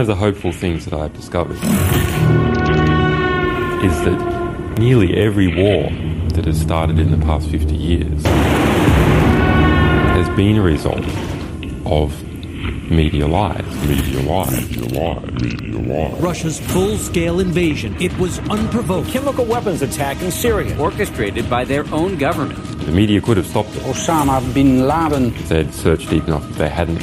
One of the hopeful things that I've discovered is that nearly every war that has started in the past 50 years has been a result of media lies, media lies, media lies, media lies. Russia's full-scale invasion. It was unprovoked. Chemical weapons attack in Syria, orchestrated by their own government. The media could have stopped it Osama bin Laden. if they had searched deep enough, if they hadn't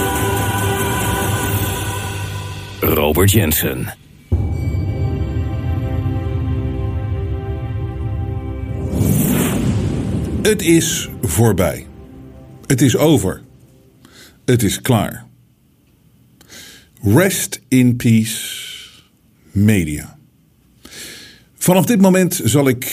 Robert Jensen. Het is voorbij. Het is over. Het is klaar. Rest in peace, media. Vanaf dit moment zal ik.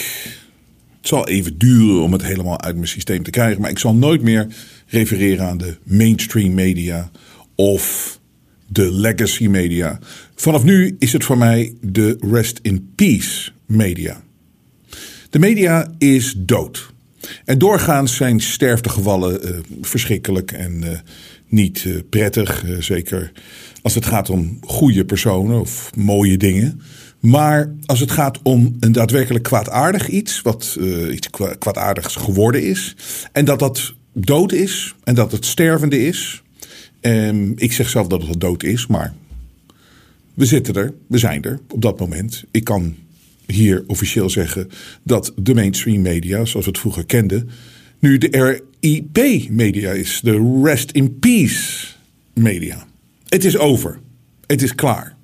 Het zal even duren om het helemaal uit mijn systeem te krijgen, maar ik zal nooit meer refereren aan de mainstream media of de legacy media. Vanaf nu is het voor mij de rest in peace media. De media is dood. En doorgaans zijn sterftegevallen eh, verschrikkelijk en eh, niet eh, prettig. zeker als het gaat om goede personen of mooie dingen. Maar als het gaat om een daadwerkelijk kwaadaardig iets, wat iets kwa- kwaadaardigs geworden is, en dat dat dood is en dat het stervende is. Ehm, ik zeg zelf dat het al dood is, maar we zitten er, we zijn er op dat moment. Ik kan hier officieel zeggen dat de mainstream media, zoals we het vroeger kenden, nu de RIP-media is. De Rest in Peace media. Het is over. Het is klaar.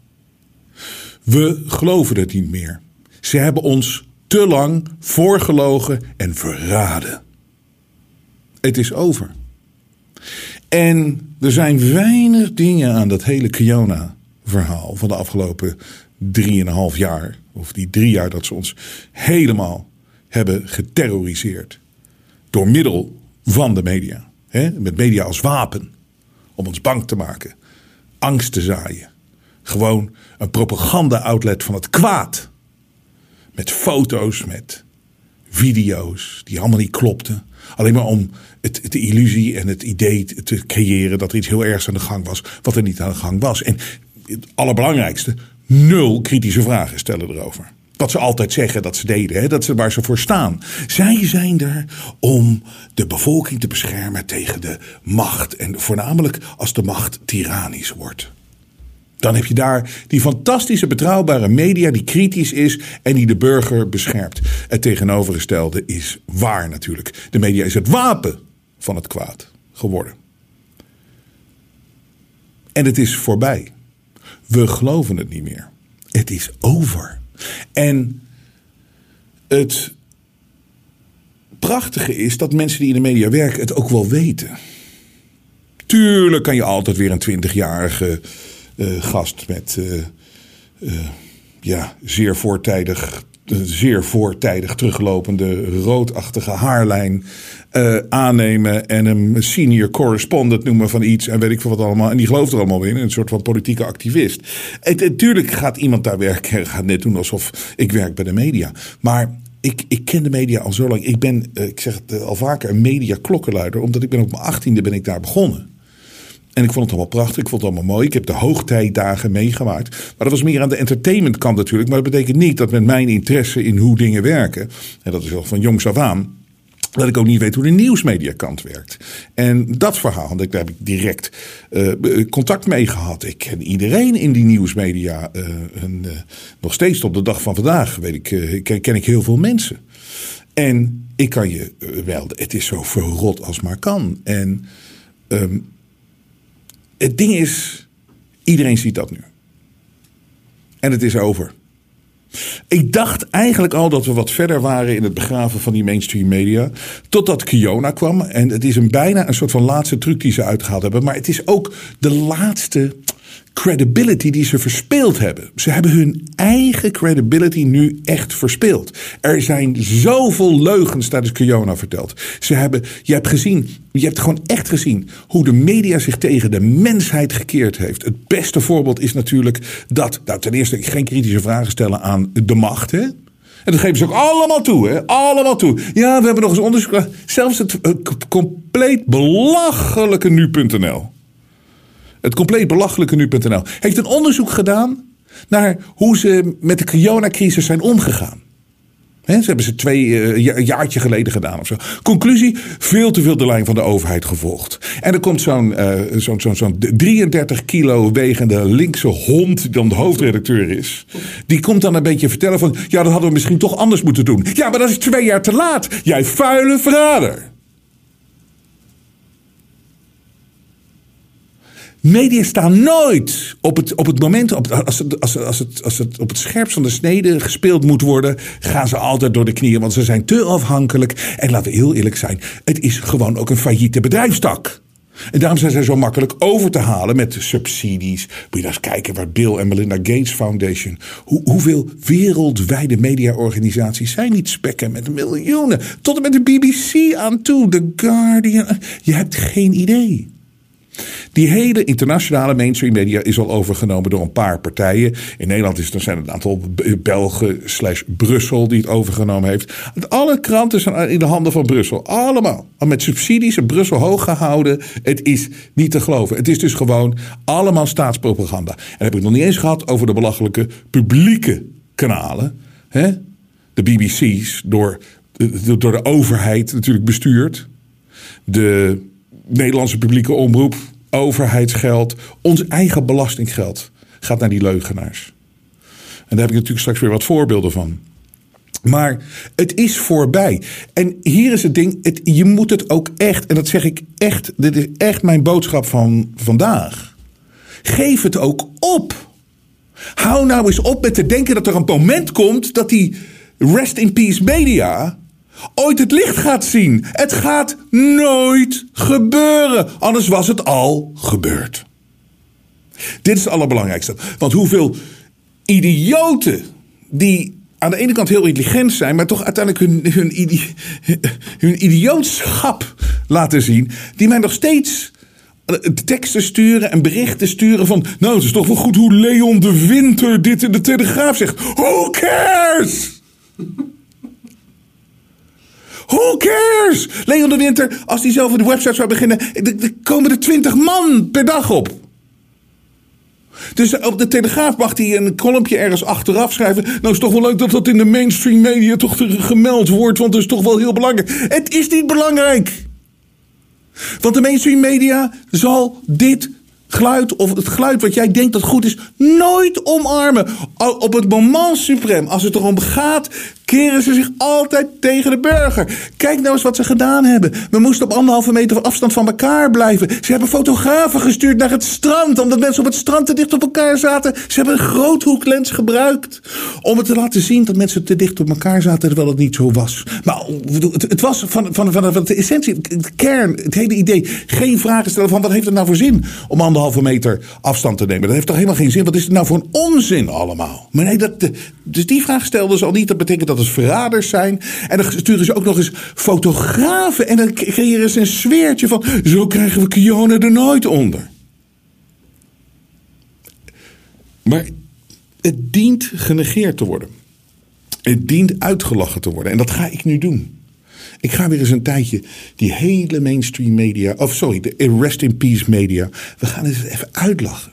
We geloven het niet meer. Ze hebben ons te lang voorgelogen en verraden. Het is over. En er zijn weinig dingen aan dat hele Kiona-verhaal van de afgelopen drieënhalf jaar, of die drie jaar dat ze ons helemaal hebben geterroriseerd. Door middel van de media. Hè? Met media als wapen. Om ons bang te maken. Angst te zaaien. Gewoon een propaganda-outlet van het kwaad. Met foto's, met video's die allemaal niet klopten. Alleen maar om het, de illusie en het idee te creëren dat er iets heel ergs aan de gang was, wat er niet aan de gang was. En het allerbelangrijkste, nul kritische vragen stellen erover. Wat ze altijd zeggen dat ze deden, hè? dat ze waar ze voor staan. Zij zijn er om de bevolking te beschermen tegen de macht. En voornamelijk als de macht tyrannisch wordt. Dan heb je daar die fantastische betrouwbare media die kritisch is en die de burger beschermt. Het tegenovergestelde is waar natuurlijk. De media is het wapen van het kwaad geworden. En het is voorbij. We geloven het niet meer. Het is over. En het prachtige is dat mensen die in de media werken het ook wel weten. Tuurlijk kan je altijd weer een 20-jarige eh, gast met eh, eh, ja, zeer voortijdig, eh, zeer voortijdig teruglopende roodachtige haarlijn eh, aannemen en hem senior correspondent noemen van iets en weet ik veel wat allemaal. En die gelooft er allemaal in, een soort van politieke activist. Het, natuurlijk gaat iemand daar werken en gaat net doen alsof ik werk bij de media. Maar ik, ik ken de media al zo lang. Ik ben, eh, ik zeg het eh, al vaker, een media klokkenluider. Omdat ik ben op mijn achttiende ben ik daar begonnen. En ik vond het allemaal prachtig, ik vond het allemaal mooi. Ik heb de hoogtijdagen meegemaakt. Maar dat was meer aan de entertainment kant natuurlijk. Maar dat betekent niet dat met mijn interesse in hoe dingen werken... en dat is al van jongs af aan... dat ik ook niet weet hoe de nieuwsmediakant werkt. En dat verhaal, daar heb ik direct eh, contact mee gehad. Ik ken iedereen in die nieuwsmedia. eh, eh, nog steeds tot de dag van vandaag weet ik, ken, ken ik heel veel mensen. En ik kan je wel, het is zo verrot als maar kan. En ehm, het ding is, iedereen ziet dat nu. En het is over. Ik dacht eigenlijk al dat we wat verder waren in het begraven van die mainstream media. Totdat Kiona kwam. En het is een bijna een soort van laatste truc die ze uitgehaald hebben. Maar het is ook de laatste credibility die ze verspeeld hebben. Ze hebben hun eigen credibility nu echt verspeeld. Er zijn zoveel leugens tijdens Kiona verteld. Ze hebben, je hebt gezien, je hebt gewoon echt gezien hoe de media zich tegen de mensheid gekeerd heeft. Het beste voorbeeld is natuurlijk dat, nou, ten eerste geen kritische vragen stellen aan de macht, hè? En dat geven ze ook allemaal toe, hè? Allemaal toe. Ja, we hebben nog eens onderzoek. Zelfs het eh, compleet belachelijke nu.nl. Het compleet belachelijke nu.nl heeft een onderzoek gedaan naar hoe ze met de coronacrisis zijn omgegaan. Ze hebben ze twee eh, een jaartje geleden gedaan of zo. Conclusie: veel te veel de lijn van de overheid gevolgd. En er komt zo'n eh, zo'n zo'n zo'n 33 kilo wegende linkse hond, die dan de hoofdredacteur is. Die komt dan een beetje vertellen van: ja, dat hadden we misschien toch anders moeten doen. Ja, maar dat is twee jaar te laat. Jij vuile verrader. Media staan nooit op het, op het moment, op, als, het, als, als, het, als het op het scherpst van de snede gespeeld moet worden, gaan ze altijd door de knieën, want ze zijn te afhankelijk. En laten we heel eerlijk zijn, het is gewoon ook een failliete bedrijfstak. En daarom zijn zij zo makkelijk over te halen met subsidies. Moet je nou eens kijken waar Bill en Melinda Gates Foundation. Hoe, hoeveel wereldwijde mediaorganisaties zijn niet spekken met miljoenen. Tot en met de BBC aan toe, The Guardian. Je hebt geen idee. Die hele internationale mainstream media is al overgenomen door een paar partijen. In Nederland is, er zijn een aantal Belgen slash Brussel die het overgenomen heeft. Alle kranten zijn in de handen van Brussel. Allemaal. Al met subsidies in Brussel hoog gehouden. Het is niet te geloven. Het is dus gewoon allemaal staatspropaganda. En dan heb ik nog niet eens gehad over de belachelijke publieke kanalen. Hè? De BBC's door, door de overheid natuurlijk bestuurd de Nederlandse publieke omroep, overheidsgeld, ons eigen belastinggeld gaat naar die leugenaars. En daar heb ik natuurlijk straks weer wat voorbeelden van. Maar het is voorbij. En hier is het ding, je moet het ook echt, en dat zeg ik echt, dit is echt mijn boodschap van vandaag. Geef het ook op. Hou nou eens op met te denken dat er een moment komt dat die Rest in Peace Media ooit het licht gaat zien. Het gaat nooit gebeuren. Anders was het al gebeurd. Dit is het allerbelangrijkste. Want hoeveel idioten die aan de ene kant heel intelligent zijn, maar toch uiteindelijk hun, hun, hun idiootschap laten zien, die mij nog steeds teksten sturen en berichten sturen van. Nou, het is toch wel goed hoe Leon de Winter dit in de Telegraaf zegt. Who cares? Who cares? Leon de Winter, als hij zelf de website zou beginnen, er komen er twintig man per dag op. Dus op de Telegraaf mag hij een kolompje ergens achteraf schrijven. Nou, is toch wel leuk dat dat in de mainstream media toch gemeld wordt, want dat is toch wel heel belangrijk. Het is niet belangrijk. Want de mainstream media zal dit geluid, of het geluid wat jij denkt dat goed is, nooit omarmen. Op het moment suprem, als het erom gaat, keren ze zich altijd tegen de burger. Kijk nou eens wat ze gedaan hebben. We moesten op anderhalve meter afstand van elkaar blijven. Ze hebben fotografen gestuurd naar het strand, omdat mensen op het strand te dicht op elkaar zaten. Ze hebben een groothoeklens gebruikt om het te laten zien dat mensen te dicht op elkaar zaten, terwijl het niet zo was. Maar bedoel, het, was van, van, van, van de essentie, de kern, het hele idee. Geen vragen stellen van wat heeft het nou voor zin om anderhalve meter afstand te nemen. Dat heeft toch helemaal geen zin. Wat is het nou voor een onzin allemaal? Maar nee, dat, dus die vraag stelden ze al niet. Dat betekent dat het verraders zijn. En dan sturen ze ook nog eens fotografen. En dan creëren ze een sfeertje van zo krijgen we Kiona er nooit onder. Maar het dient genegeerd te worden. Het dient uitgelachen te worden. En dat ga ik nu doen. Ik ga weer eens een tijdje die hele mainstream media, of sorry, de Rest in Peace media. We gaan eens even uitlachen.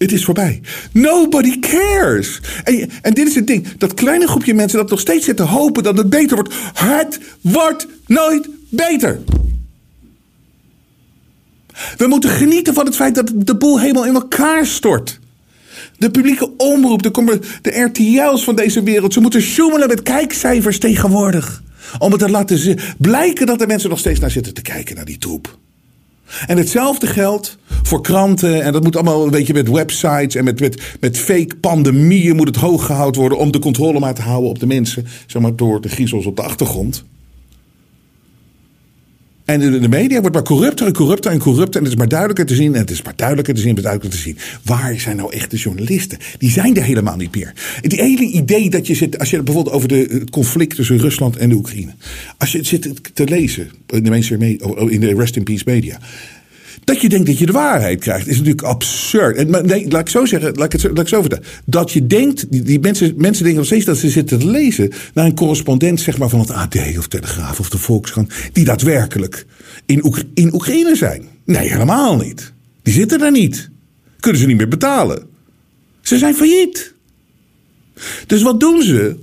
Het is voorbij. Nobody cares. En, en dit is het ding. Dat kleine groepje mensen dat nog steeds zit te hopen dat het beter wordt. Het wordt nooit beter. We moeten genieten van het feit dat de boel helemaal in elkaar stort. De publieke omroep, de, de RTL's van deze wereld. Ze moeten sjoemelen met kijkcijfers tegenwoordig. Om het te laten blijken dat er mensen nog steeds naar zitten te kijken, naar die troep. En hetzelfde geldt voor kranten. En dat moet allemaal een beetje met websites en met, met, met fake pandemieën moet het hoog gehouden worden. Om de controle maar te houden op de mensen. Zeg maar door de griezels op de achtergrond. En de, de media wordt maar corrupter en corrupter en corrupter. En het is maar duidelijker te zien. En het is maar duidelijker te zien en duidelijker te zien. Waar zijn nou echt de journalisten? Die zijn er helemaal niet meer. Het hele idee dat je zit, als je bijvoorbeeld over de, het conflict tussen Rusland en de Oekraïne. Als je zit te lezen in de, mensen, in de Rest in Peace media. Dat je denkt dat je de waarheid krijgt, is natuurlijk absurd. En, nee, laat ik zo zeggen, laat ik het, zo vertellen. Dat je denkt, die, mensen, mensen denken nog steeds dat ze zitten te lezen naar een correspondent zeg maar, van het AD of Telegraaf of de Volkskrant, die daadwerkelijk in, in Oekraïne zijn. Nee, helemaal niet. Die zitten daar niet. Kunnen ze niet meer betalen. Ze zijn failliet. Dus wat doen ze?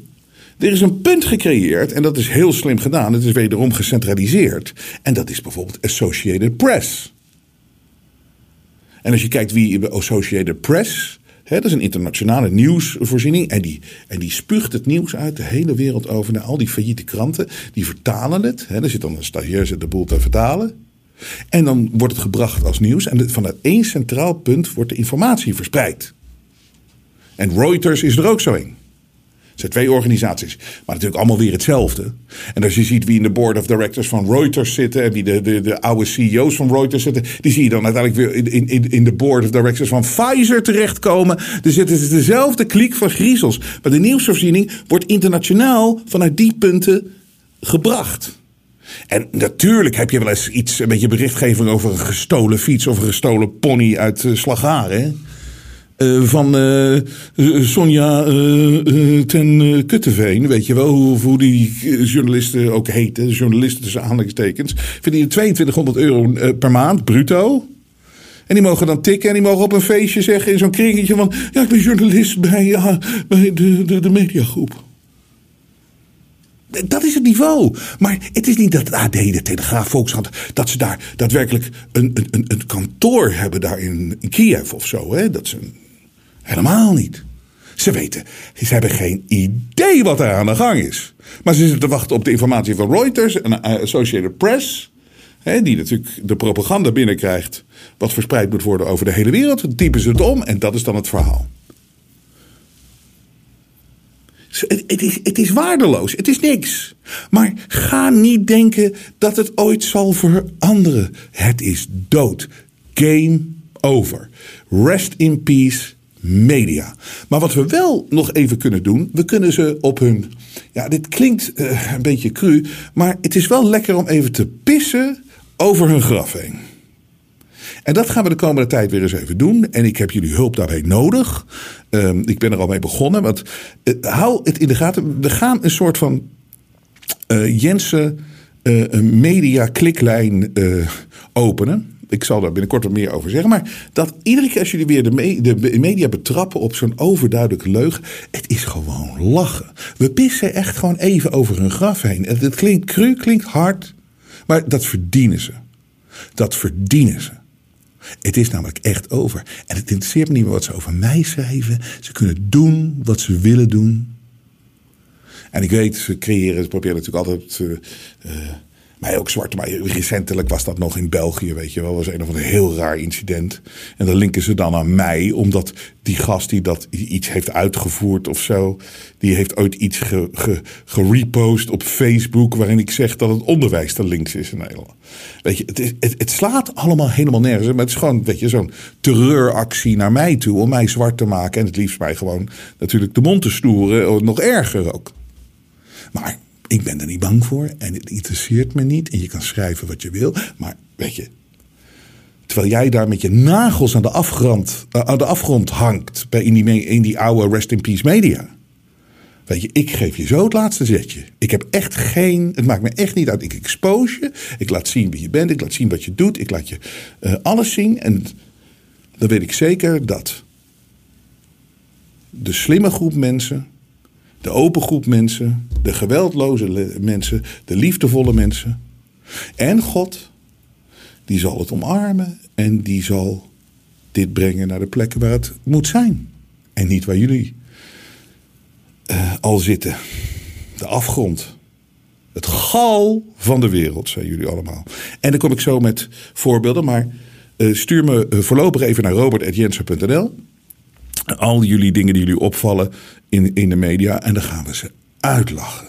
Er is een punt gecreëerd en dat is heel slim gedaan. Het is wederom gecentraliseerd. En dat is bijvoorbeeld Associated Press. En als je kijkt wie Associated Press, dat is een internationale nieuwsvoorziening. En die, en die spuugt het nieuws uit de hele wereld over naar al die failliete kranten. Die vertalen het. Er zit dan een stagiair de boel te vertalen. En dan wordt het gebracht als nieuws. En vanuit één centraal punt wordt de informatie verspreid. En Reuters is er ook zo in. Het zijn twee organisaties, maar natuurlijk allemaal weer hetzelfde. En als je ziet wie in de board of directors van Reuters zitten en wie de, de, de oude CEO's van Reuters zitten, die zie je dan uiteindelijk weer in, in, in de board of directors van Pfizer terechtkomen. Er zitten dezelfde kliek van griezels. Maar de nieuwsvoorziening wordt internationaal vanuit die punten gebracht. En natuurlijk heb je wel eens iets, een beetje berichtgeving over een gestolen fiets of een gestolen pony uit Slagaren. Uh, van uh, Sonja ten Kutteveen, weet je wel, hoe, hoe die journalisten ook heten, journalisten tussen aanhalingstekens, verdienen 2200 euro per maand, bruto. En die mogen dan tikken en die mogen op een feestje zeggen in zo'n kringetje van, ja, ik ben journalist bij, ja, bij de, de, de mediagroep. Dat is het niveau. Maar het is niet dat AD, de Telegraaf, Volkskrant, dat ze daar daadwerkelijk een, een, een kantoor hebben daar in Kiev of zo. Hè? Dat ze Helemaal niet. Ze weten, ze hebben geen idee wat er aan de gang is. Maar ze zitten te wachten op de informatie van Reuters en Associated Press. Hè, die natuurlijk de propaganda binnenkrijgt. Wat verspreid moet worden over de hele wereld. Dan typen ze het om en dat is dan het verhaal. Het is, het is waardeloos. Het is niks. Maar ga niet denken dat het ooit zal veranderen. Het is dood. Game over. Rest in peace media. Maar wat we wel nog even kunnen doen, we kunnen ze op hun. Ja, dit klinkt uh, een beetje cru, maar het is wel lekker om even te pissen over hun graf heen. En dat gaan we de komende tijd weer eens even doen. En ik heb jullie hulp daarbij nodig. Um, ik ben er al mee begonnen. Want uh, hou het in de gaten. We gaan een soort van uh, Jensen media kliklijn openen. Ik zal daar binnenkort wat meer over zeggen. Maar dat iedere keer als jullie weer de, de media betrappen op zo'n overduidelijke leugen. Het is gewoon lachen. We pissen echt gewoon even over hun graf heen. Het klinkt cru, klinkt hard. Maar dat verdienen ze. Dat verdienen ze. Het is namelijk echt over. En het interesseert me niet meer wat ze over mij schrijven. Ze kunnen doen wat ze willen doen. En ik weet, ze creëren, ze proberen natuurlijk altijd. Uh, mij ook zwart. Maar recentelijk was dat nog in België, weet je wel. was een of ander heel raar incident. En dan linken ze dan aan mij, omdat die gast die dat iets heeft uitgevoerd of zo. die heeft ooit iets gerepost ge, op Facebook. waarin ik zeg dat het onderwijs te links is in Nederland. Weet je, het, het, slaat allemaal helemaal nergens. Maar het is gewoon, weet je, zo'n terreuractie naar mij toe. om mij zwart te maken. En het liefst mij gewoon natuurlijk de mond te stoeren. Nog erger ook. Maar ik ben er niet bang voor en het interesseert me niet. En je kan schrijven wat je wil. Maar weet je, terwijl jij daar met je nagels aan de afgrond, uh, aan de afgrond hangt. Bij in, die, in die oude Rest in Peace media. Weet je, ik geef je zo het laatste zetje. Ik heb echt geen. Het maakt me echt niet uit. Ik expose je. Ik laat zien wie je bent. Ik laat zien wat je doet. Ik laat je uh, alles zien. En dan weet ik zeker dat de slimme groep mensen de open groep mensen, de geweldloze mensen, de liefdevolle mensen. En God, die zal het omarmen en die zal dit brengen naar de plekken waar het moet zijn. En niet waar jullie uh, al zitten. De afgrond. Het gal van de wereld, zijn jullie allemaal. En dan kom ik zo met voorbeelden, maar uh, stuur me uh, voorlopig even naar robert.jensen.nl al jullie dingen die jullie opvallen in, in de media. En dan gaan we ze uitlachen.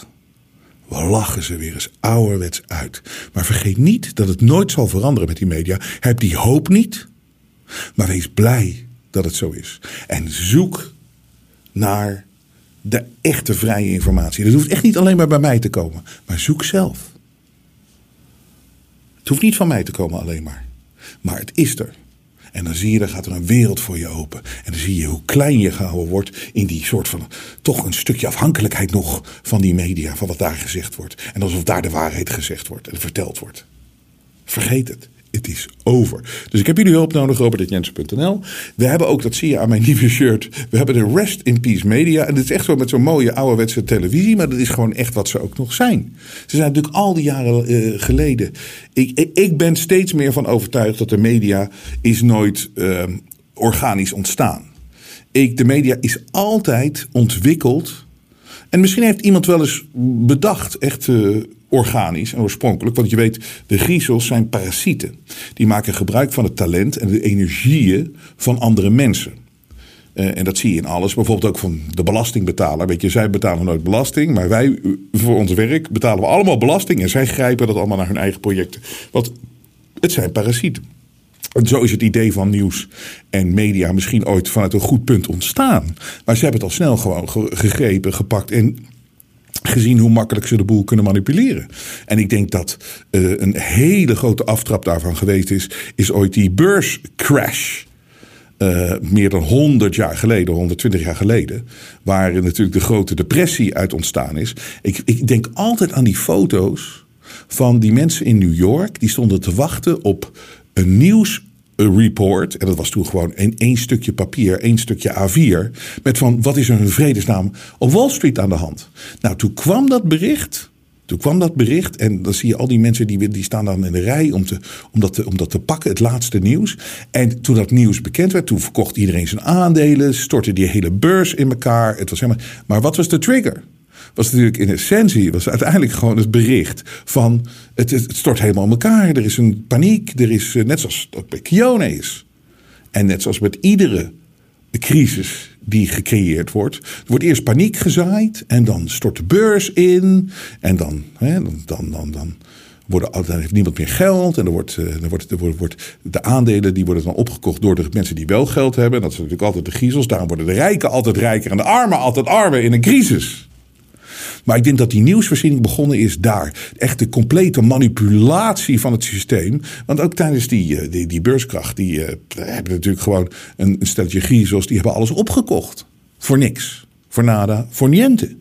lachen ze weer eens ouderwets uit. Maar vergeet niet dat het nooit zal veranderen met die media. Heb die hoop niet, maar wees blij dat het zo is. En zoek naar de echte vrije informatie. Dat hoeft echt niet alleen maar bij mij te komen, maar zoek zelf. Het hoeft niet van mij te komen alleen maar, maar het is er. En dan zie je, dan gaat er een wereld voor je open. En dan zie je hoe klein je gehouden wordt in die soort van, toch een stukje afhankelijkheid nog van die media, van wat daar gezegd wordt. En alsof daar de waarheid gezegd wordt en verteld wordt. Vergeet het. Het is over. Dus ik heb jullie hulp nodig, robert.jensen.nl. We hebben ook, dat zie je aan mijn nieuwe shirt, we hebben de Rest in Peace Media. En het is echt zo met zo'n mooie ouderwetse televisie, maar dat is gewoon echt wat ze ook nog zijn. Ze zijn natuurlijk al die jaren uh, geleden. Ik, ik, ik, ben steeds meer van overtuigd dat de media is nooit uh, organisch ontstaan. Ik, de media is altijd ontwikkeld. En misschien heeft iemand wel eens bedacht, echt uh, organisch en oorspronkelijk. Want je weet, de griezels zijn parasieten. Die maken gebruik van het talent en de energieën van andere mensen. Uh, en dat zie je in alles. Bijvoorbeeld ook van de belastingbetaler. Weet je, zij betalen nooit belasting. Maar wij, voor ons werk, betalen we allemaal belasting. En zij grijpen dat allemaal naar hun eigen projecten. Want het zijn parasieten. En zo is het idee van nieuws en media misschien ooit vanuit een goed punt ontstaan. Maar ze hebben het al snel gewoon gegrepen, gepakt en gezien hoe makkelijk ze de boel kunnen manipuleren. En ik denk dat uh, een hele grote aftrap daarvan geweest is, is ooit die beurscrash. Uh, meer dan 100 jaar geleden, 120 jaar geleden, waar natuurlijk de grote depressie uit ontstaan is. Ik, ik denk altijd aan die foto's van die mensen in New York, die stonden te wachten op een nieuws report. En dat was toen gewoon een, één stukje papier, één stukje A4. Met van wat is er vredesnaam op Wall Street aan de hand? Nou, toen kwam dat bericht. Toen kwam dat bericht en dan zie je al die mensen die, die staan dan in de rij om, te, om, dat te, om dat te pakken, het laatste nieuws. En toen dat nieuws bekend werd, toen verkocht iedereen zijn aandelen, stortte die hele beurs in elkaar. Het was helemaal, maar wat was de trigger? Was natuurlijk in essentie was uiteindelijk gewoon het bericht van het, stort helemaal in elkaar. Er is een paniek. Er is, eh, net zoals ook bij Kione is. En net zoals met iedere crisis die gecreëerd wordt. Er wordt eerst paniek gezaaid en dan stort de beurs in. En dan, hè, dan, dan, dan, dan worden, dan heeft niemand meer geld. En dan wordt, eh, dan wordt, wordt, wordt, de aandelen die worden dan opgekocht door de mensen die wel geld hebben. En dat zijn natuurlijk altijd de griezels. Daarom worden de rijken altijd rijker en de armen altijd armer in een crisis. Maar ik denk dat die nieuwsvoorziening begonnen is daar. Echt de complete manipulatie van het systeem. Want ook tijdens die, eh, die, die beurskracht, die uh, hebben natuurlijk gewoon een, een griezels, die hebben alles opgekocht. Voor niks. Voor nada, voor niente.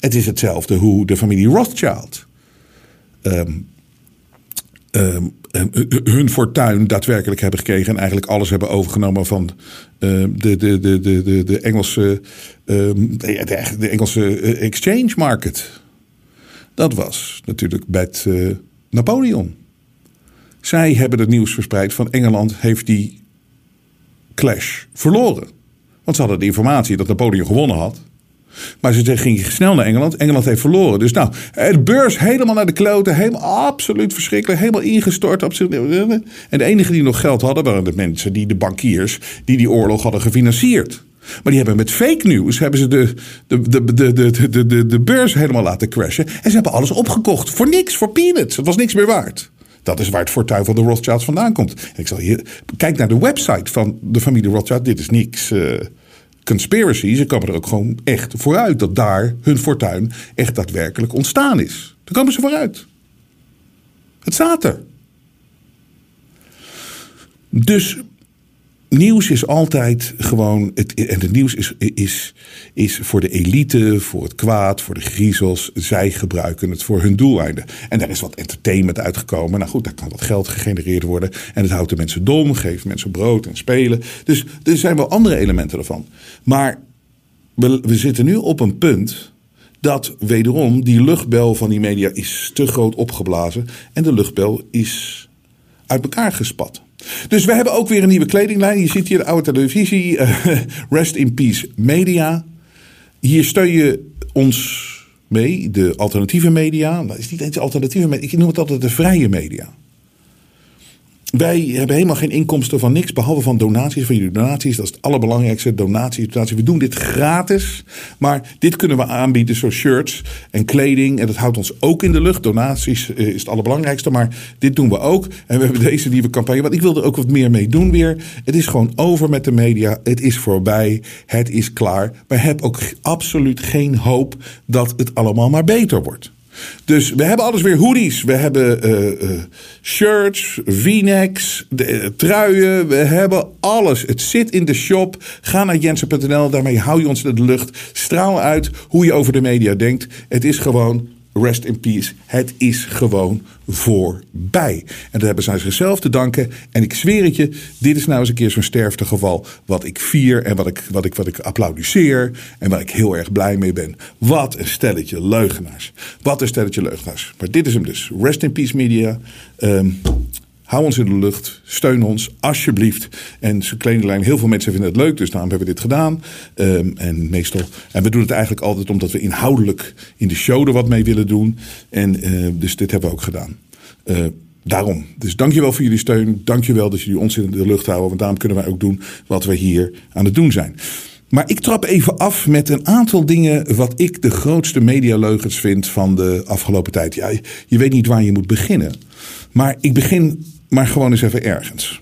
Het is hetzelfde hoe de familie Rothschild. Um, hun fortuin daadwerkelijk hebben gekregen. En eigenlijk alles hebben overgenomen van de, de, de, de, de, Engelse, de, de, Engelse exchange market. Dat was natuurlijk uh, Napoleon. Zij hebben het nieuws verspreid van Engeland heeft die clash verloren. Want ze hadden de informatie dat Napoleon gewonnen had. Maar ze gingen snel naar Engeland. Engeland heeft verloren. Dus nou, de beurs helemaal naar de kloten. Helemaal absoluut verschrikkelijk. Helemaal ingestort. Absoluut. En de enige die nog geld hadden waren de mensen, die, de bankiers, die die oorlog hadden gefinancierd. Maar die hebben met fake news hebben ze de, de, de, de, de, de, de, de beurs helemaal laten crashen. En ze hebben alles opgekocht. Voor niks, voor peanuts. Het was niks meer waard. Dat is waar het fortuin van de Rothschilds vandaan komt. Ik zal hier, kijk naar de website van de familie Rothschild. Dit is niks. Uh, conspiracy. Ze komen er ook gewoon echt vooruit dat daar hun fortuin echt daadwerkelijk ontstaan is. Daar komen ze vooruit. Het staat er. Dus nieuws is altijd gewoon. Het, en het nieuws is, is, is voor de elite, voor het kwaad, voor de griezels. Zij gebruiken het voor hun doeleinden. En daar is wat entertainment uitgekomen. Nou goed, daar kan wat geld gegenereerd worden. En het houdt de mensen dom, geeft mensen brood en spelen. Dus er zijn wel andere elementen ervan. Maar we, we zitten nu op een punt. Dat wederom die luchtbel van die media is te groot opgeblazen. En de luchtbel is uit elkaar gespat. Dus we hebben ook weer een nieuwe kledinglijn. Je ziet hier de oude televisie. Uh, Rest in Peace Media. Hier steun je ons mee, de alternatieve media. Dat is niet eens alternatieve media. Ik noem het altijd de vrije media. Wij hebben helemaal geen inkomsten van niks, behalve van donaties. Van jullie donaties, dat is het allerbelangrijkste. Donaties, donaties. We doen dit gratis, maar dit kunnen we aanbieden, zoals shirts en kleding. En dat houdt ons ook in de lucht. Donaties eh, is het allerbelangrijkste, maar dit doen we ook. En we hebben deze nieuwe campagne, want ik wil er ook wat meer mee doen weer. Het is gewoon over met de media. Het is voorbij. Het is klaar. Maar heb ook absoluut geen hoop dat het allemaal maar beter wordt. Dus we hebben alles weer hoodies. We hebben uh, uh, shirts, v-necks, uh, truien. We hebben alles. Het zit in de shop. Ga naar jensen.nl. Daarmee hou je ons in de lucht. Straal uit hoe je over de media denkt. Het is gewoon rest in peace. Het is gewoon voorbij. En dat hebben ze aan zichzelf te danken. En ik zweer het je, dit is nou eens een keer zo'n sterftegeval. Wat ik vier en wat ik, wat, ik, wat ik applaudisseer. En waar ik heel erg blij mee ben. Wat een stelletje leugenaars. Wat een stelletje leugenaars. Maar dit is hem dus. Rest in peace media. Um, Hou ons in de lucht. Steun ons, alsjeblieft. En zijn kleine lijn, heel veel mensen vinden het leuk, dus daarom hebben we dit gedaan. Um, en meestal. En we doen het eigenlijk altijd omdat we inhoudelijk in de show er wat mee willen doen. En uh, dus dit hebben we ook gedaan. Uh, daarom. Dus dankjewel voor jullie steun. Dankjewel dat jullie ons in de lucht houden. Want daarom kunnen wij ook doen wat we hier aan het doen zijn. Maar ik trap even af met een aantal dingen wat ik de grootste medialeugens vind van de afgelopen tijd. Ja, je weet niet waar je moet beginnen. Maar ik begin maar gewoon eens even ergens.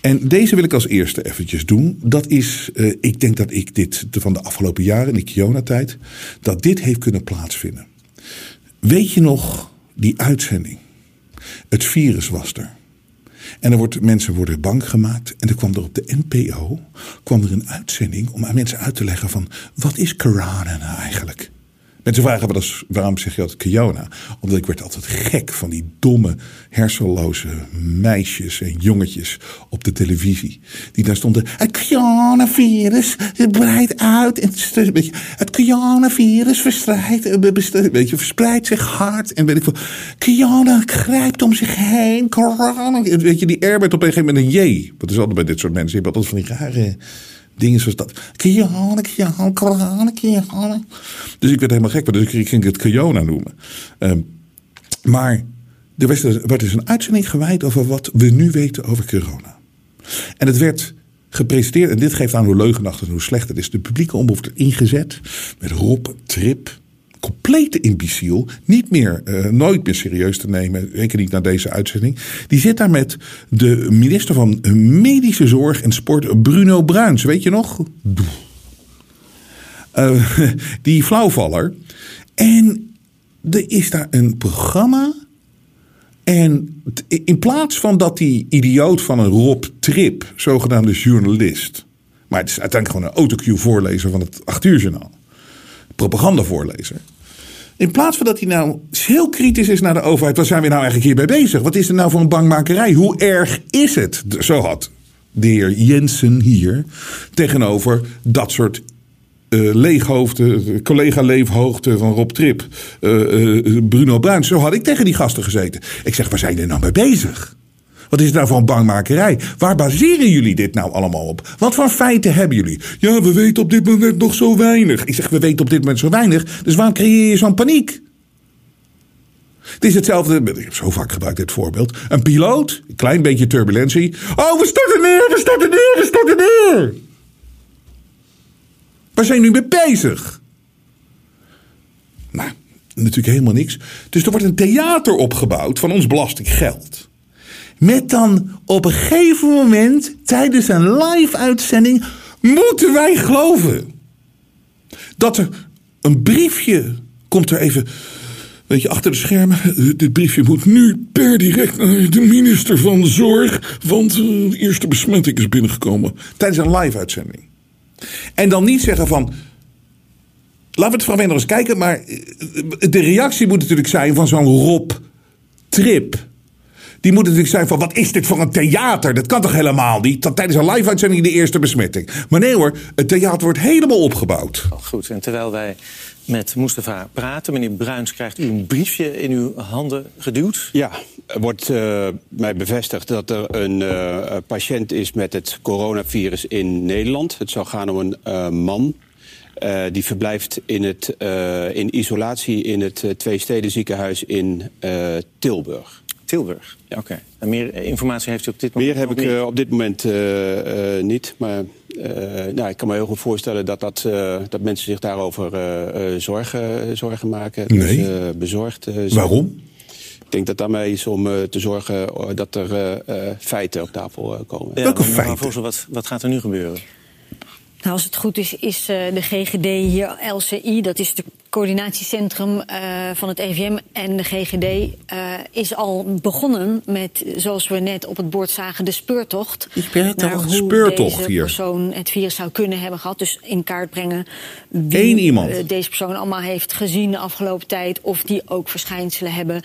En deze wil ik als eerste eventjes doen. Dat is, uh, ik denk dat ik dit van de afgelopen jaren, in de Kiona-tijd, dat dit heeft kunnen plaatsvinden. Weet je nog die uitzending? Het virus was er. En er wordt, mensen worden bang gemaakt. En er kwam er op de NPO kwam er een uitzending om aan mensen uit te leggen van wat is corona nou eigenlijk? Mensen vragen wel eens, waarom zeg je altijd Kiona? Omdat ik werd altijd gek van die domme, hersenloze meisjes en jongetjes op de televisie. Die daar stonden, het Kiona-virus breidt uit. En het Kiona-virus verspreidt, eh, verspreidt zich hard. En weet ik veel, Kiona grijpt om zich heen. Corona. Weet je, die R werd op een gegeven moment een J. Wat is altijd bij dit soort mensen. Je hebt altijd van die rare dingen zoals dat. Dus ik werd helemaal gek, dus ik ging het Kiona noemen. Um, maar er werd, werd dus een uitzending gewijd over wat we nu weten over corona. En het werd gepresenteerd, en dit geeft aan hoe leugenachtig en hoe slecht het is. De publieke omroep ingezet met Rob Trip, complete imbeciel, niet meer, uh, nooit meer serieus te nemen, zeker niet naar deze uitzending. Die zit daar met de minister van Medische Zorg en Sport, Bruno Bruins, weet je nog? Uh, die flauwvaller. En er is daar een programma. En in plaats van dat die idioot van een Rob Trip, zogenaamde journalist. Maar het is uiteindelijk gewoon een autocue-voorlezer van het 8 uur journaal propagandavoorlezer. In plaats van dat hij nou heel kritisch is naar de overheid. Waar zijn we nou eigenlijk hierbij bezig? Wat is er nou voor een bangmakerij? Hoe erg is het? Zo had de heer Jensen hier tegenover dat soort uh, leeghoofden, collega leefhoogte van Rob Trip, uh, uh, Bruno Bruins. Zo had ik tegen die gasten gezeten. Ik zeg, waar zijn jullie nou mee bezig? Wat is het nou voor een bangmakerij? Waar baseren jullie dit nou allemaal op? Wat voor feiten hebben jullie? Ja, we weten op dit moment nog zo weinig. Ik zeg, we weten op dit moment zo weinig. Dus waarom creëer je zo'n paniek? Het is hetzelfde, ik heb zo vaak gebruikt dit voorbeeld. Een piloot, een klein beetje turbulentie. Oh, we starten neer, we starten neer, we starten neer. Waar zijn jullie mee bezig? Nou, natuurlijk helemaal niks. Dus er wordt een theater opgebouwd van ons belastinggeld. Met dan op een gegeven moment tijdens een live uitzending moeten wij geloven dat er een briefje komt er even. Weet je, achter de schermen. Dit briefje moet nu per direct naar de minister van Zorg. Want de eerste besmetting is binnengekomen. Tijdens een live-uitzending. En dan niet zeggen van. Laten we het van nog eens kijken. Maar de reactie moet natuurlijk zijn van zo'n Rob Trip. Die moeten natuurlijk zijn van wat is dit voor een theater? Dat kan toch helemaal niet? Dat tijdens een live-uitzending de eerste besmetting. Maar nee hoor, het theater wordt helemaal opgebouwd. Goed, en terwijl wij met Mustafa praten, meneer Bruins, krijgt u een briefje in uw handen geduwd? Ja, er wordt uh, mij bevestigd dat er een uh, patiënt is met het coronavirus in Nederland. Het zou gaan om een uh, man. die verblijft in, het, in isolatie in het Twee Steden ziekenhuis in Tilburg. Tilburg. Oké. En meer informatie heeft u op dit moment Meer heb ik niet? eh, op dit moment eh, eh, niet. Maar eh, nou, ik kan me heel goed voorstellen dat, dat, eh, dat mensen zich daarover eh, eh, zorgen, zorgen maken. Nee. Dus, eh, bezorgd eh, zijn. Waarom? Ik denk dat daarmee is om te zorgen dat er eh, eh, feiten op tafel komen. Ja, Welke feiten? Wat, wat gaat er nu gebeuren? Nou, als het goed is, is eh, de GGD hier, LCI, dat is het coördinatiecentrum eh, van het EVM. En de GGD eh, is al begonnen met, zoals we net op het bord zagen, de speurtocht. Naar hoe speurtocht deze hier. persoon het virus zou kunnen hebben gehad. Dus in kaart brengen wie Eén iemand. eh, deze persoon allemaal heeft gezien de afgelopen tijd. Of die ook verschijnselen hebben.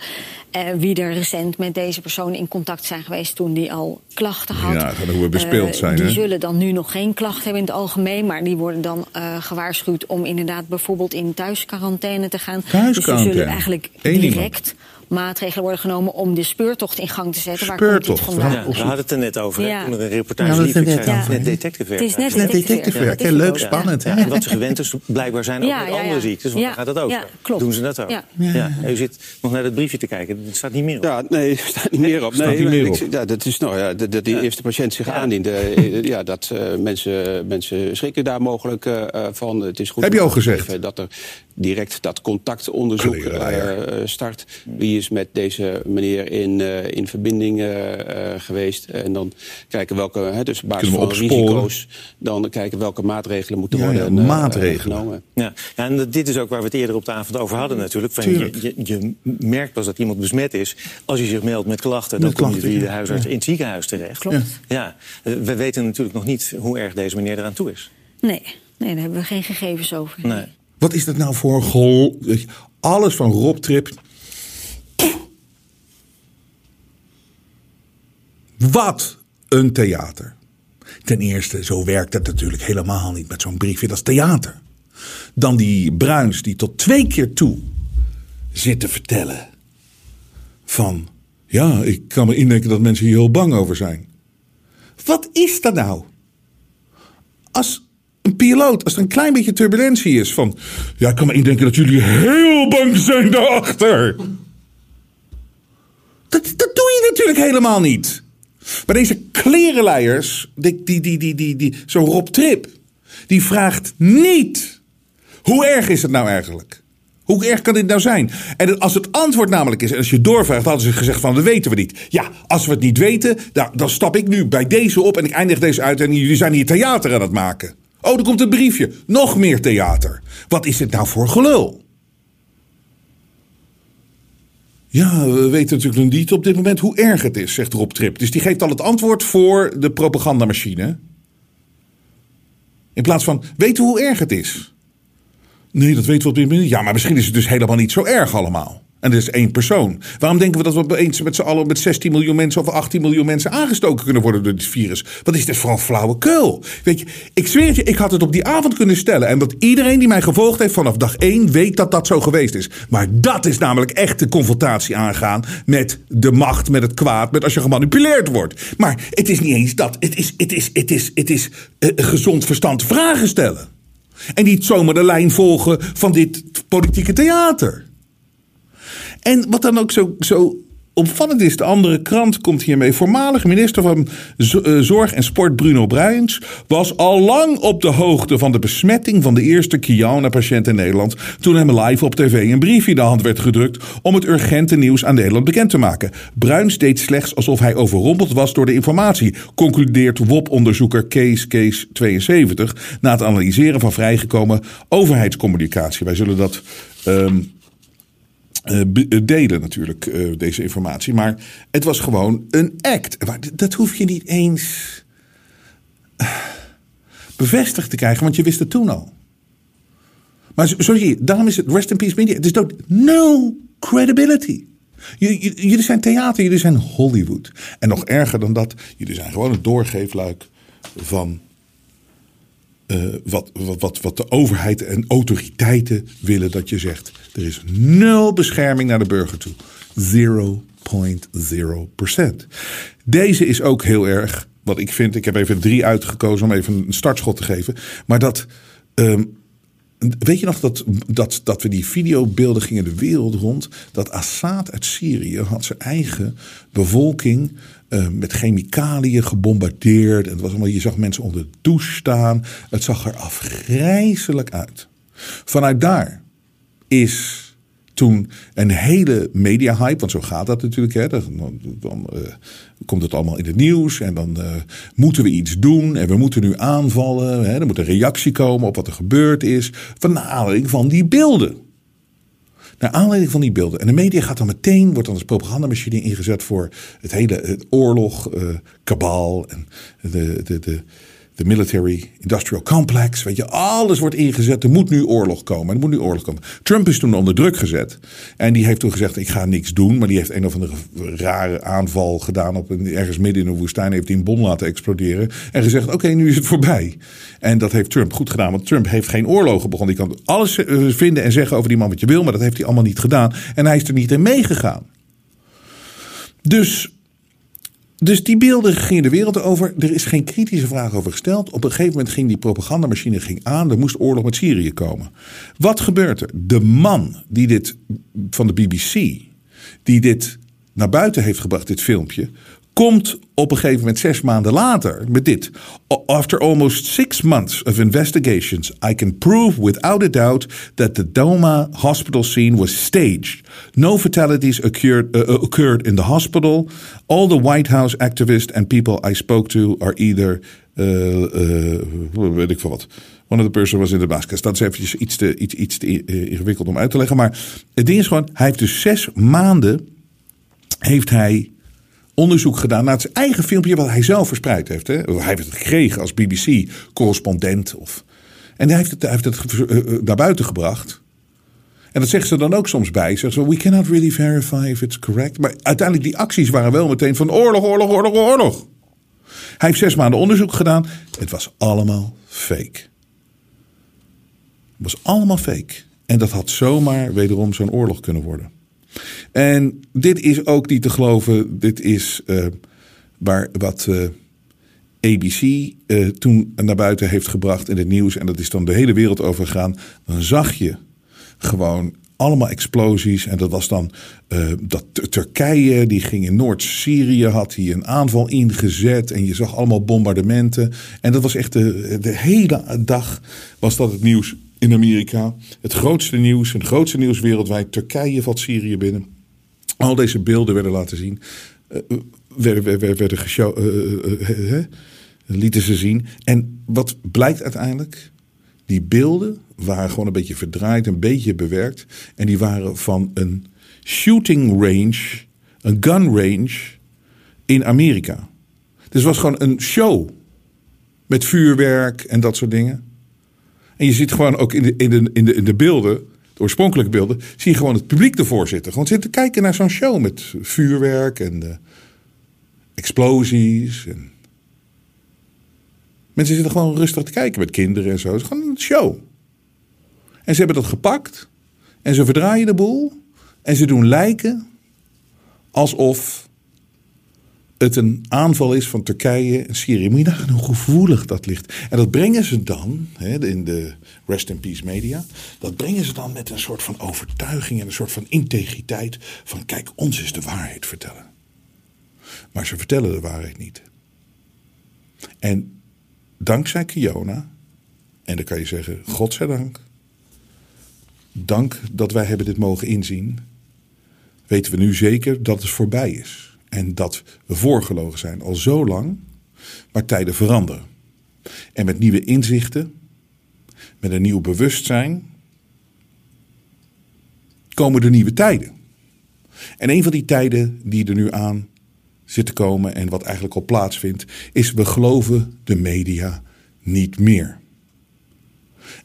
wie er recent met deze persoon in contact zijn geweest toen die al klachten had. Ja, hoe we bespeeld zijn, Die hè? zullen dan nu nog geen klachten hebben in het algemeen. Maar die worden dan gewaarschuwd om inderdaad bijvoorbeeld in thuisquarantaine te gaan. Dus Thuisquarantaine. zullen eigenlijk direct maatregelen worden genomen om de speurtocht in gang te zetten. Waar Speurtocht, komt dit vandaan? Ja, we hadden het er net over. hè, Ja. Toen er een reportage Ja, liep. Ik net zei, over. net detective werk Het is net eigenlijk. Net detective detective werk. werk, Ja, hè? dat is leuk, het spannend. Hè? en wat ze gewend is, blijkbaar zijn ook Ja, met ja, ja. andere ziektes. Want Ja, dan gaat dat ook. ja, klopt. Doen ze dat ook? Ja. Ja. U zit nog naar dat briefje te kijken. Het staat niet meer op. Ja, nee, er staat niet meer op. Staat Nee, niet meer ik- op. Ja, dat is nou ja, dat, dat die eerste patiënt zich Ja. aandiende. eh, Ja, dat eh, mensen, mensen schrikken daar mogelijk eh, van. Het is goed Heb je al gezegd? Dat er direct dat contactonderzoek start. Wie is met deze meneer in, eh, in verbinding eh, eh, geweest? En dan kijken welke, hè, dus op basis van risico's, dan kijken welke maatregelen moeten Ja, ja, worden eh, maatregelen. genomen. Ja. ja, en dit is ook waar we het eerder op de avond over hadden natuurlijk. Van Tuurlijk. je, je, je merkt pas dat iemand besmet is als hij zich meldt met klachten. Dan Met kom je klachten, via de ja. huisarts in het ziekenhuis terecht. Klopt. Ja, we weten natuurlijk nog niet hoe erg deze meneer eraan toe is. Nee, nee, daar hebben we geen gegevens over. Nee. Wat is dat nou voor je, Alles van Rob Trip. Wat een theater. Ten eerste, zo werkt het natuurlijk helemaal niet met zo'n briefje. Dat is theater. Dan die Bruins die tot twee keer toe zit te vertellen. Van, ja, ik kan me indenken dat mensen hier heel bang over zijn. Wat is dat nou? als een piloot, als er een klein beetje turbulentie is van... Ja, ik kan me indenken dat jullie heel bang zijn daarachter. Dat, dat doe je natuurlijk helemaal niet. Maar deze klerenleiers, die, die, die, die, die, die, zo'n Rob Trip... die vraagt niet... hoe erg is het nou eigenlijk? Hoe erg kan dit nou zijn? En als het antwoord namelijk is, en als je doorvraagt, hadden ze gezegd van dat weten we niet. Ja, als we het niet weten, dan stap ik nu bij deze op en ik eindig deze uit en jullie zijn hier theater aan het maken. Oh, er komt een briefje. Nog meer theater. Wat is dit nou voor gelul? Ja, we weten natuurlijk nog niet op dit moment hoe erg het is, zegt Rob Trip. Dus die geeft al het antwoord voor de propagandamachine. In plaats van, weten we hoe erg het is? Nee, dat weten we op dit moment. Ja, maar misschien is het dus helemaal niet zo erg allemaal. En er is één persoon. Waarom denken we dat we opeens met z'n allen met 16 miljoen mensen of 18 miljoen mensen aangestoken kunnen worden door dit virus? Wat is dit voor een flauwekul? Weet je, ik zweer je, ik had het op die avond kunnen stellen. En dat iedereen die mij gevolgd heeft vanaf dag 1 weet dat dat zo geweest is. Maar dat is namelijk echt de confrontatie aangaan met de macht, met het kwaad, met als je gemanipuleerd wordt. Maar het is niet eens dat. Het is, het is, het is, het is eh, gezond verstand vragen stellen. En niet zomaar de lijn volgen van dit politieke theater. En wat dan ook zo, zo opvallend is, de andere krant komt hiermee. Voormalig minister van eh, Zorg en Sport Bruno Bruins was al lang op de hoogte van de besmetting van de eerste Kiana-patiënt in Nederland. Toen hem live op tv een briefje in de hand werd gedrukt om het urgente nieuws aan Nederland bekend te maken. Bruins deed slechts alsof hij overrompeld was door de informatie, concludeert WOP-onderzoeker Kees Kees 72 na het analyseren van vrijgekomen overheidscommunicatie. Wij zullen dat. ehm, eh, delen natuurlijk, eh, deze informatie. Maar het was gewoon een act. Dat hoef je niet eens bevestigd te krijgen, want je wist het toen al. Maar zo- zo zie je, daarom is het rest in peace media. Het is dood. No credibility. J- j- Jullie zijn theater, jullie zijn Hollywood. En nog erger dan dat, jullie zijn gewoon een doorgeefluik van eh, wat, wat, wat, de overheid en autoriteiten willen dat je zegt. Er is nul bescherming naar de burger toe. 0,0%. Deze is ook heel erg, wat ik vind, ik heb even drie uitgekozen om even een startschot te geven. Maar dat ehm, Weet je nog dat, dat, dat we die videobeelden gingen de wereld rond? Dat Assad uit Syrië had zijn eigen bevolking uh, met chemicaliën gebombardeerd. En het was allemaal, je zag mensen onder de douche staan. Het zag er afgrijzelijk uit. Vanuit daar is toen een hele media-hype, want zo gaat dat natuurlijk. Hè, dan, dan uh, komt het allemaal in het nieuws en dan uh, moeten we iets doen en we moeten nu aanvallen. Hè, er moet een reactie komen op wat er gebeurd is. Van aanleiding van die beelden. Naar aanleiding van die beelden. En de media gaat dan meteen, wordt dan als propagandamachine ingezet voor het hele het oorlog, uh, en de, de, de, de military industrial complex. Weet je, alles wordt ingezet. Er moet nu oorlog komen. Er moet nu oorlog komen. Trump is toen onder druk gezet. En die heeft toen gezegd: Ik ga niks doen. Maar die heeft een of andere rare aanval gedaan. Op ergens midden in een woestijn. Heeft hij een bom laten exploderen. En gezegd: Oké, nu is het voorbij. En dat heeft Trump goed gedaan. Want Trump heeft geen oorlogen begonnen. Die kan alles eh, vinden en zeggen over die man wat je wil. Maar dat heeft hij allemaal niet gedaan. En hij is er niet in meegegaan. Dus dus die beelden gingen de wereld over. Er is geen kritische vraag over gesteld. Op een gegeven moment ging die propagandamachine ging aan. Er moest oorlog met Syrië komen. Wat gebeurt er? De man die dit van de BBC, die dit naar buiten heeft gebracht, dit filmpje, komt op een gegeven moment zes maanden later met dit. After almost six months of investigations, I can prove without a doubt that the Doma hospital scene was staged. No fatalities occurred, uh, uh occurred in the hospital. All the White House activists and people I spoke to are either, uh, weet ik veel wat. One of the person was in the basket. Dat is eventjes iets te, iets, iets te uh, ingewikkeld om uit te leggen. Maar het ding is gewoon, hij heeft dus zes maanden heeft hij onderzoek gedaan naar zijn eigen filmpje wat hij zelf verspreid heeft. Hè? Hij heeft het gekregen als BBC-correspondent. Of... En hij heeft het, hij heeft het naar buiten gebracht. En dat zeggen ze dan ook soms bij. Zeggen ze, we cannot really verify if it's correct. Maar uiteindelijk die acties waren wel meteen van oorlog, oorlog, oorlog, oorlog. Hij heeft zes maanden onderzoek gedaan. Het was allemaal fake. Het was allemaal fake. En dat had zomaar wederom zo'n oorlog kunnen worden. En dit is ook niet te geloven. Dit is uh, waar wat uh, ABC uh, toen naar buiten heeft gebracht in het nieuws. En dat is dan de hele wereld overgegaan. Dan zag je gewoon allemaal explosies. En dat was dan dat Turkije, die ging in Noord-Syrië, had hij een aanval ingezet. En je zag allemaal bombardementen. En dat was echt de, de hele dag was dat het nieuws in Amerika. Het grootste nieuws, het grootste nieuws wereldwijd. Turkije valt Syrië binnen. Al deze beelden werden laten zien. Uh, werden, werden, werden geshow, uh, lieten ze zien. En wat blijkt uiteindelijk? Die beelden waren gewoon een beetje verdraaid, een beetje bewerkt. En die waren van een shooting range, een gun range in Amerika. Dus het was gewoon een show. Met vuurwerk en dat soort dingen. En je ziet gewoon ook in de, in de, in de, in de beelden, de oorspronkelijke beelden, zie je gewoon het publiek ervoor zitten. Gewoon zitten kijken naar zo'n show met vuurwerk en uh, explosies. En... Mensen zitten gewoon rustig te kijken met kinderen en zo. Het is gewoon een show. En ze hebben dat gepakt en ze verdraaien de boel en ze doen lijken alsof het een aanval is van Turkije en Syrië. Moet je nagaan hoe gevoelig dat ligt. En dat brengen ze dan, hè, in de Rest in Peace media, dat brengen ze dan met een soort van overtuiging en een soort van integriteit. Van kijk, ons is de waarheid vertellen. Maar ze vertellen de waarheid niet. En dankzij Kiona, en dan kan je zeggen, godzijdank, dank dat wij hebben dit mogen inzien, weten we nu zeker dat het voorbij is. En dat we voorgelogen zijn al zo lang, maar tijden veranderen. En met nieuwe inzichten, met een nieuw bewustzijn, komen er nieuwe tijden. En een van die tijden die er nu aan zit te komen en wat eigenlijk al plaatsvindt, is we geloven de media niet meer.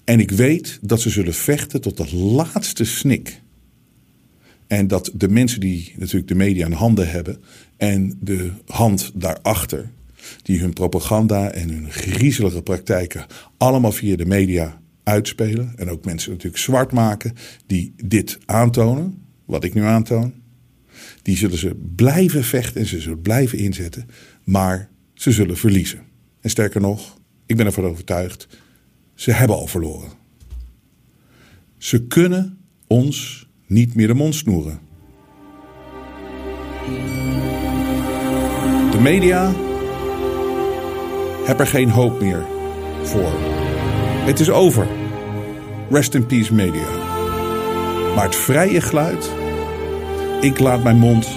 En ik weet dat ze zullen vechten tot de laatste snik en dat de mensen die natuurlijk de media in handen hebben en de hand daarachter, die hun propaganda en hun griezelige praktijken allemaal via de media uitspelen. En ook mensen natuurlijk zwart maken die dit aantonen, wat ik nu aantoon. Die zullen ze blijven vechten en ze zullen blijven inzetten, maar ze zullen verliezen. En sterker nog, ik ben ervan overtuigd, ze hebben al verloren. Ze kunnen ons niet meer de mond snoeren. De media hebben er geen hoop meer voor. Het is over. Rest in peace media. Maar het vrije geluid, ik laat mijn mond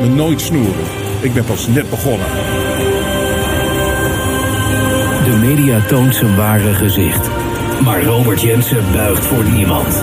me nooit snoeren. Ik ben pas net begonnen. De media toont zijn ware gezicht. Maar Robert Jensen buigt voor niemand.